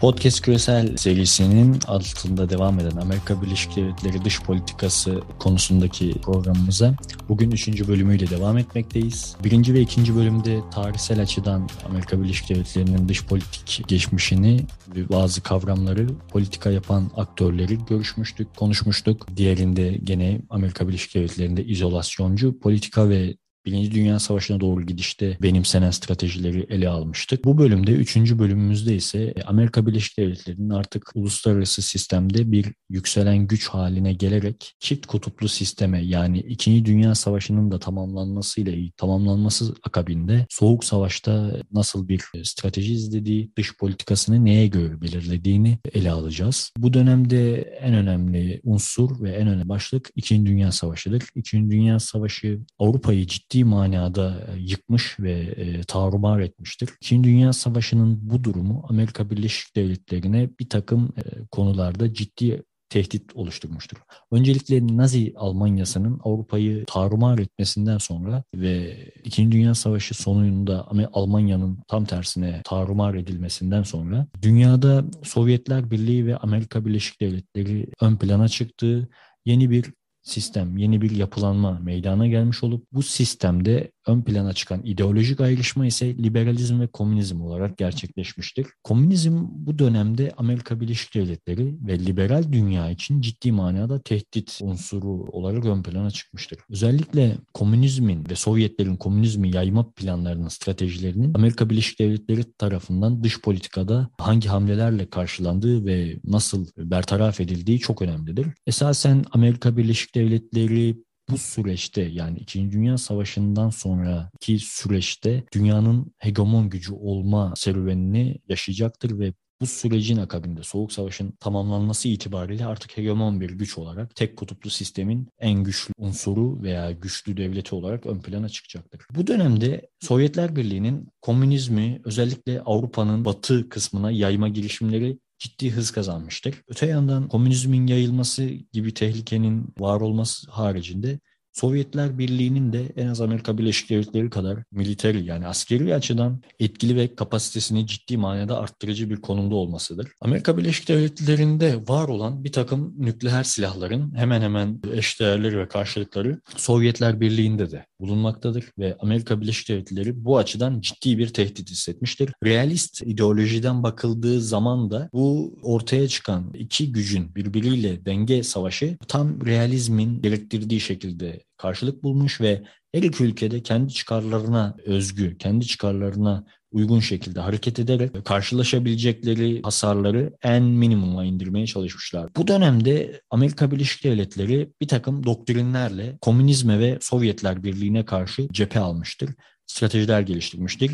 Podcast Küresel serisinin altında devam eden Amerika Birleşik Devletleri dış politikası konusundaki programımıza bugün üçüncü bölümüyle devam etmekteyiz. Birinci ve ikinci bölümde tarihsel açıdan Amerika Birleşik Devletleri'nin dış politik geçmişini ve bazı kavramları politika yapan aktörleri görüşmüştük, konuşmuştuk. Diğerinde gene Amerika Birleşik Devletleri'nde izolasyoncu politika ve Birinci Dünya Savaşı'na doğru gidişte benimsenen stratejileri ele almıştık. Bu bölümde, üçüncü bölümümüzde ise Amerika Birleşik Devletleri'nin artık uluslararası sistemde bir yükselen güç haline gelerek çift kutuplu sisteme yani İkinci Dünya Savaşı'nın da tamamlanmasıyla tamamlanması akabinde Soğuk Savaş'ta nasıl bir strateji izlediği, dış politikasını neye göre belirlediğini ele alacağız. Bu dönemde en önemli unsur ve en önemli başlık İkinci Dünya Savaşı'dır. İkinci Dünya Savaşı Avrupa'yı ciddi ciddi manada e, yıkmış ve e, tarumar etmiştir. İkinci Dünya Savaşı'nın bu durumu Amerika Birleşik Devletleri'ne bir takım e, konularda ciddi tehdit oluşturmuştur. Öncelikle Nazi Almanyası'nın Avrupa'yı tarumar etmesinden sonra ve İkinci Dünya Savaşı sonunda Almanya'nın tam tersine tarumar edilmesinden sonra dünyada Sovyetler Birliği ve Amerika Birleşik Devletleri ön plana çıktı. Yeni bir sistem, yeni bir yapılanma meydana gelmiş olup bu sistemde ön plana çıkan ideolojik ayrışma ise liberalizm ve komünizm olarak gerçekleşmiştir. Komünizm bu dönemde Amerika Birleşik Devletleri ve liberal dünya için ciddi manada tehdit unsuru olarak ön plana çıkmıştır. Özellikle komünizmin ve Sovyetlerin komünizmi yayma planlarının, stratejilerinin Amerika Birleşik Devletleri tarafından dış politikada hangi hamlelerle karşılandığı ve nasıl bertaraf edildiği çok önemlidir. Esasen Amerika Birleşik Devletleri bu süreçte yani İkinci Dünya Savaşı'ndan sonraki süreçte dünyanın hegemon gücü olma serüvenini yaşayacaktır ve bu sürecin akabinde Soğuk Savaş'ın tamamlanması itibariyle artık hegemon bir güç olarak tek kutuplu sistemin en güçlü unsuru veya güçlü devleti olarak ön plana çıkacaktır. Bu dönemde Sovyetler Birliği'nin komünizmi özellikle Avrupa'nın batı kısmına yayma girişimleri ciddi hız kazanmıştır. Öte yandan komünizmin yayılması gibi tehlikenin var olması haricinde Sovyetler Birliği'nin de en az Amerika Birleşik Devletleri kadar militeri yani askeri açıdan etkili ve kapasitesini ciddi manada arttırıcı bir konumda olmasıdır. Amerika Birleşik Devletleri'nde var olan bir takım nükleer silahların hemen hemen eşdeğerleri ve karşılıkları Sovyetler Birliği'nde de bulunmaktadır ve Amerika Birleşik Devletleri bu açıdan ciddi bir tehdit hissetmiştir. Realist ideolojiden bakıldığı zaman da bu ortaya çıkan iki gücün birbiriyle denge savaşı tam realizmin gerektirdiği şekilde karşılık bulmuş ve her iki ülkede kendi çıkarlarına özgü, kendi çıkarlarına uygun şekilde hareket ederek karşılaşabilecekleri hasarları en minimuma indirmeye çalışmışlar. Bu dönemde Amerika Birleşik Devletleri bir takım doktrinlerle komünizme ve Sovyetler Birliği'ne karşı cephe almıştır stratejiler geliştirmiştir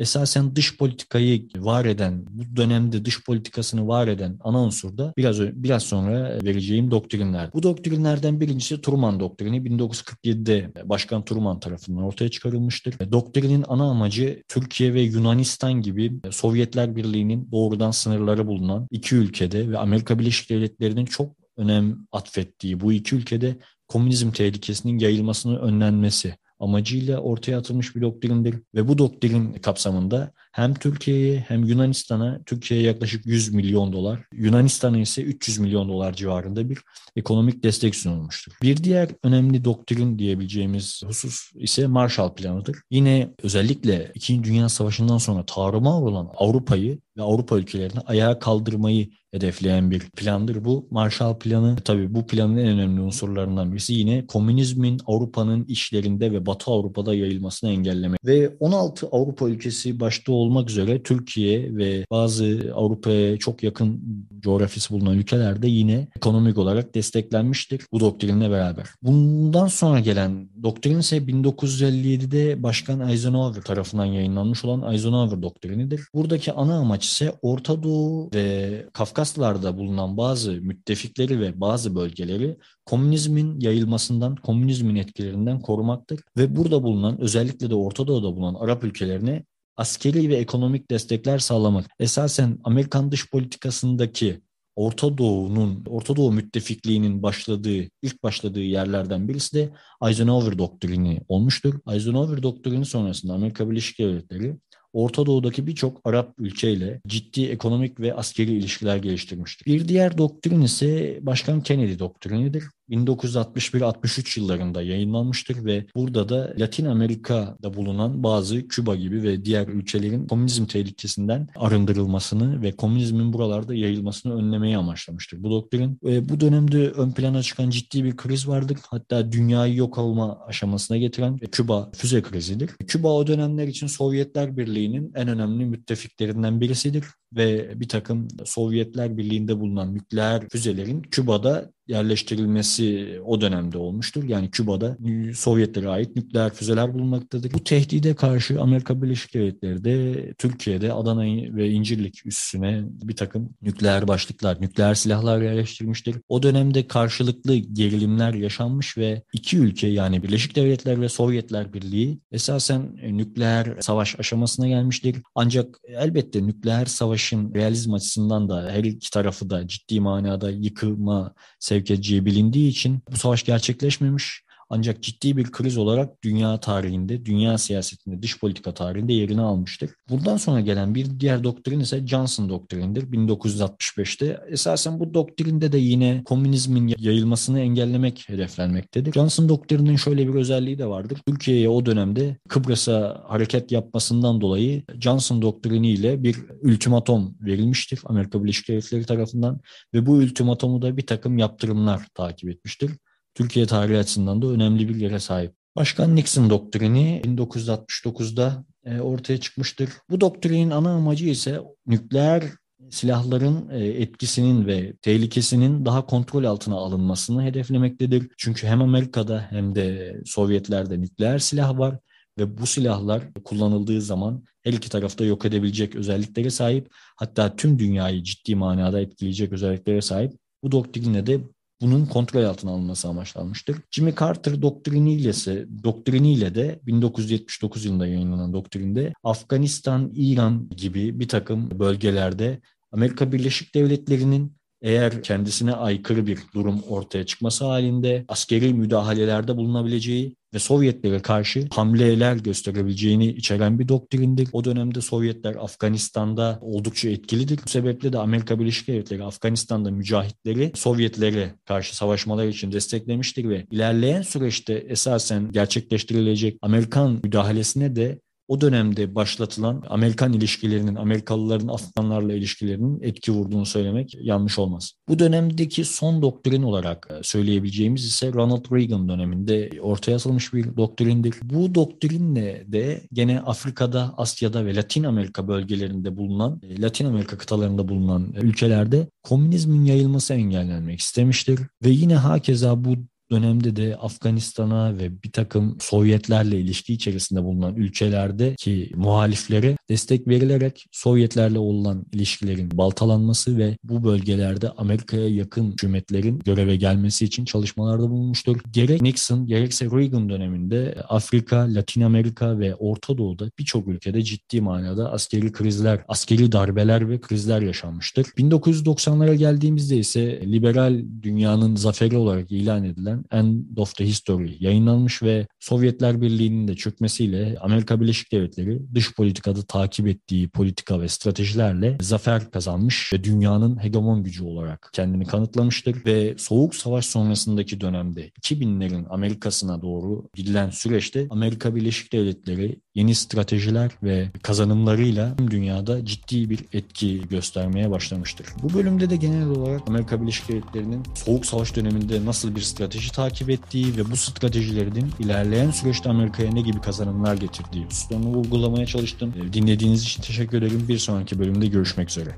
esasen dış politikayı var eden, bu dönemde dış politikasını var eden ana unsur da biraz biraz sonra vereceğim doktrinler. Bu doktrinlerden birincisi Truman doktrini 1947'de Başkan Truman tarafından ortaya çıkarılmıştır. Doktrinin ana amacı Türkiye ve Yunanistan gibi Sovyetler Birliği'nin doğrudan sınırları bulunan iki ülkede ve Amerika Birleşik Devletleri'nin çok önem atfettiği bu iki ülkede komünizm tehlikesinin yayılmasının önlenmesi amacıyla ortaya atılmış bir doktrindir. Ve bu doktrin kapsamında hem Türkiye'ye hem Yunanistan'a Türkiye'ye yaklaşık 100 milyon dolar, Yunanistan'a ise 300 milyon dolar civarında bir ekonomik destek sunulmuştur. Bir diğer önemli doktrin diyebileceğimiz husus ise Marshall Planı'dır. Yine özellikle İkinci Dünya Savaşı'ndan sonra tarumar olan Avrupa'yı ve Avrupa ülkelerini ayağa kaldırmayı hedefleyen bir plandır bu. Marshall Planı tabii bu planın en önemli unsurlarından birisi yine komünizmin Avrupa'nın işlerinde ve Batı Avrupa'da yayılmasını engellemek. Ve 16 Avrupa ülkesi başta olmak üzere Türkiye ve bazı Avrupa'ya çok yakın coğrafyası bulunan ülkelerde yine ekonomik olarak desteklenmiştir bu doktrinle beraber. Bundan sonra gelen doktrin ise 1957'de Başkan Eisenhower tarafından yayınlanmış olan Eisenhower doktrinidir. Buradaki ana amaç ise Orta Doğu ve Kafkaslar'da bulunan bazı müttefikleri ve bazı bölgeleri komünizmin yayılmasından, komünizmin etkilerinden korumaktır. Ve burada bulunan özellikle de Orta Doğu'da bulunan Arap ülkelerine askeri ve ekonomik destekler sağlamak. Esasen Amerikan dış politikasındaki Orta Doğu'nun, Orta Doğu müttefikliğinin başladığı, ilk başladığı yerlerden birisi de Eisenhower doktrini olmuştur. Eisenhower doktrini sonrasında Amerika Birleşik Devletleri Orta Doğu'daki birçok Arap ülkeyle ciddi ekonomik ve askeri ilişkiler geliştirmiştir. Bir diğer doktrin ise Başkan Kennedy doktrinidir. 1961-63 yıllarında yayınlanmıştır ve burada da Latin Amerika'da bulunan bazı Küba gibi ve diğer ülkelerin komünizm tehlikesinden arındırılmasını ve komünizmin buralarda yayılmasını önlemeyi amaçlamıştır. Bu doktrin ve bu dönemde ön plana çıkan ciddi bir kriz vardır. Hatta dünyayı yok olma aşamasına getiren Küba füze krizidir. Küba o dönemler için Sovyetler Birliği'nin en önemli müttefiklerinden birisidir ve bir takım Sovyetler Birliği'nde bulunan nükleer füzelerin Küba'da yerleştirilmesi o dönemde olmuştur. Yani Küba'da Sovyetlere ait nükleer füzeler bulunmaktadır. Bu tehdide karşı Amerika Birleşik Devletleri de Türkiye'de Adana ve İncirlik üssüne bir takım nükleer başlıklar, nükleer silahlar yerleştirmiştir. O dönemde karşılıklı gerilimler yaşanmış ve iki ülke yani Birleşik Devletler ve Sovyetler Birliği esasen nükleer savaş aşamasına gelmiştir. Ancak elbette nükleer savaşın realizm açısından da her iki tarafı da ciddi manada yıkıma sevk sevk edeceği bilindiği için bu savaş gerçekleşmemiş. Ancak ciddi bir kriz olarak dünya tarihinde, dünya siyasetinde, dış politika tarihinde yerini almıştır. Bundan sonra gelen bir diğer doktrin ise Johnson doktrinidir 1965'te. Esasen bu doktrinde de yine komünizmin yayılmasını engellemek hedeflenmektedir. Johnson doktrininin şöyle bir özelliği de vardır. Türkiye'ye o dönemde Kıbrıs'a hareket yapmasından dolayı Johnson doktriniyle bir ultimatom verilmiştir Amerika Birleşik Devletleri tarafından ve bu ultimatomu da bir takım yaptırımlar takip etmiştir. Türkiye tarihi açısından da önemli bir yere sahip. Başkan Nixon doktrini 1969'da e, ortaya çıkmıştır. Bu doktrinin ana amacı ise nükleer silahların e, etkisinin ve tehlikesinin daha kontrol altına alınmasını hedeflemektedir. Çünkü hem Amerika'da hem de Sovyetlerde nükleer silah var ve bu silahlar kullanıldığı zaman her iki tarafta yok edebilecek özelliklere sahip hatta tüm dünyayı ciddi manada etkileyecek özelliklere sahip. Bu doktrinle de bunun kontrol altına alınması amaçlanmıştır. Jimmy Carter doktriniyle ise doktriniyle de 1979 yılında yayınlanan doktrinde Afganistan, İran gibi bir takım bölgelerde Amerika Birleşik Devletleri'nin eğer kendisine aykırı bir durum ortaya çıkması halinde askeri müdahalelerde bulunabileceği ve Sovyetlere karşı hamleler gösterebileceğini içeren bir doktrindir. O dönemde Sovyetler Afganistan'da oldukça etkilidir. Bu sebeple de Amerika Birleşik Devletleri Afganistan'da mücahitleri Sovyetlere karşı savaşmalar için desteklemiştir ve ilerleyen süreçte esasen gerçekleştirilecek Amerikan müdahalesine de o dönemde başlatılan Amerikan ilişkilerinin, Amerikalıların Afganlarla ilişkilerinin etki vurduğunu söylemek yanlış olmaz. Bu dönemdeki son doktrin olarak e, söyleyebileceğimiz ise Ronald Reagan döneminde ortaya atılmış bir doktrindir. Bu doktrinle de gene Afrika'da, Asya'da ve Latin Amerika bölgelerinde bulunan, e, Latin Amerika kıtalarında bulunan ülkelerde komünizmin yayılması engellenmek istemiştir. Ve yine hakeza bu dönemde de Afganistan'a ve bir takım Sovyetlerle ilişki içerisinde bulunan ülkelerdeki muhaliflere destek verilerek Sovyetlerle olan ilişkilerin baltalanması ve bu bölgelerde Amerika'ya yakın hükümetlerin göreve gelmesi için çalışmalarda bulunmuştur. Gerek Nixon gerekse Reagan döneminde Afrika, Latin Amerika ve Orta Doğu'da birçok ülkede ciddi manada askeri krizler, askeri darbeler ve krizler yaşanmıştır. 1990'lara geldiğimizde ise liberal dünyanın zaferi olarak ilan edilen End of the History yayınlanmış ve Sovyetler Birliği'nin de çökmesiyle Amerika Birleşik Devletleri dış politikada takip ettiği politika ve stratejilerle zafer kazanmış ve dünyanın hegemon gücü olarak kendini kanıtlamıştır ve Soğuk Savaş sonrasındaki dönemde 2000'lerin Amerika'sına doğru gidilen süreçte Amerika Birleşik Devletleri yeni stratejiler ve kazanımlarıyla tüm dünyada ciddi bir etki göstermeye başlamıştır. Bu bölümde de genel olarak Amerika Birleşik Devletleri'nin Soğuk Savaş döneminde nasıl bir strateji takip ettiği ve bu stratejilerin ilerleyen süreçte Amerika'ya ne gibi kazanımlar getirdiği hususlarını vurgulamaya çalıştım. Dinlediğiniz için teşekkür ederim. Bir sonraki bölümde görüşmek üzere.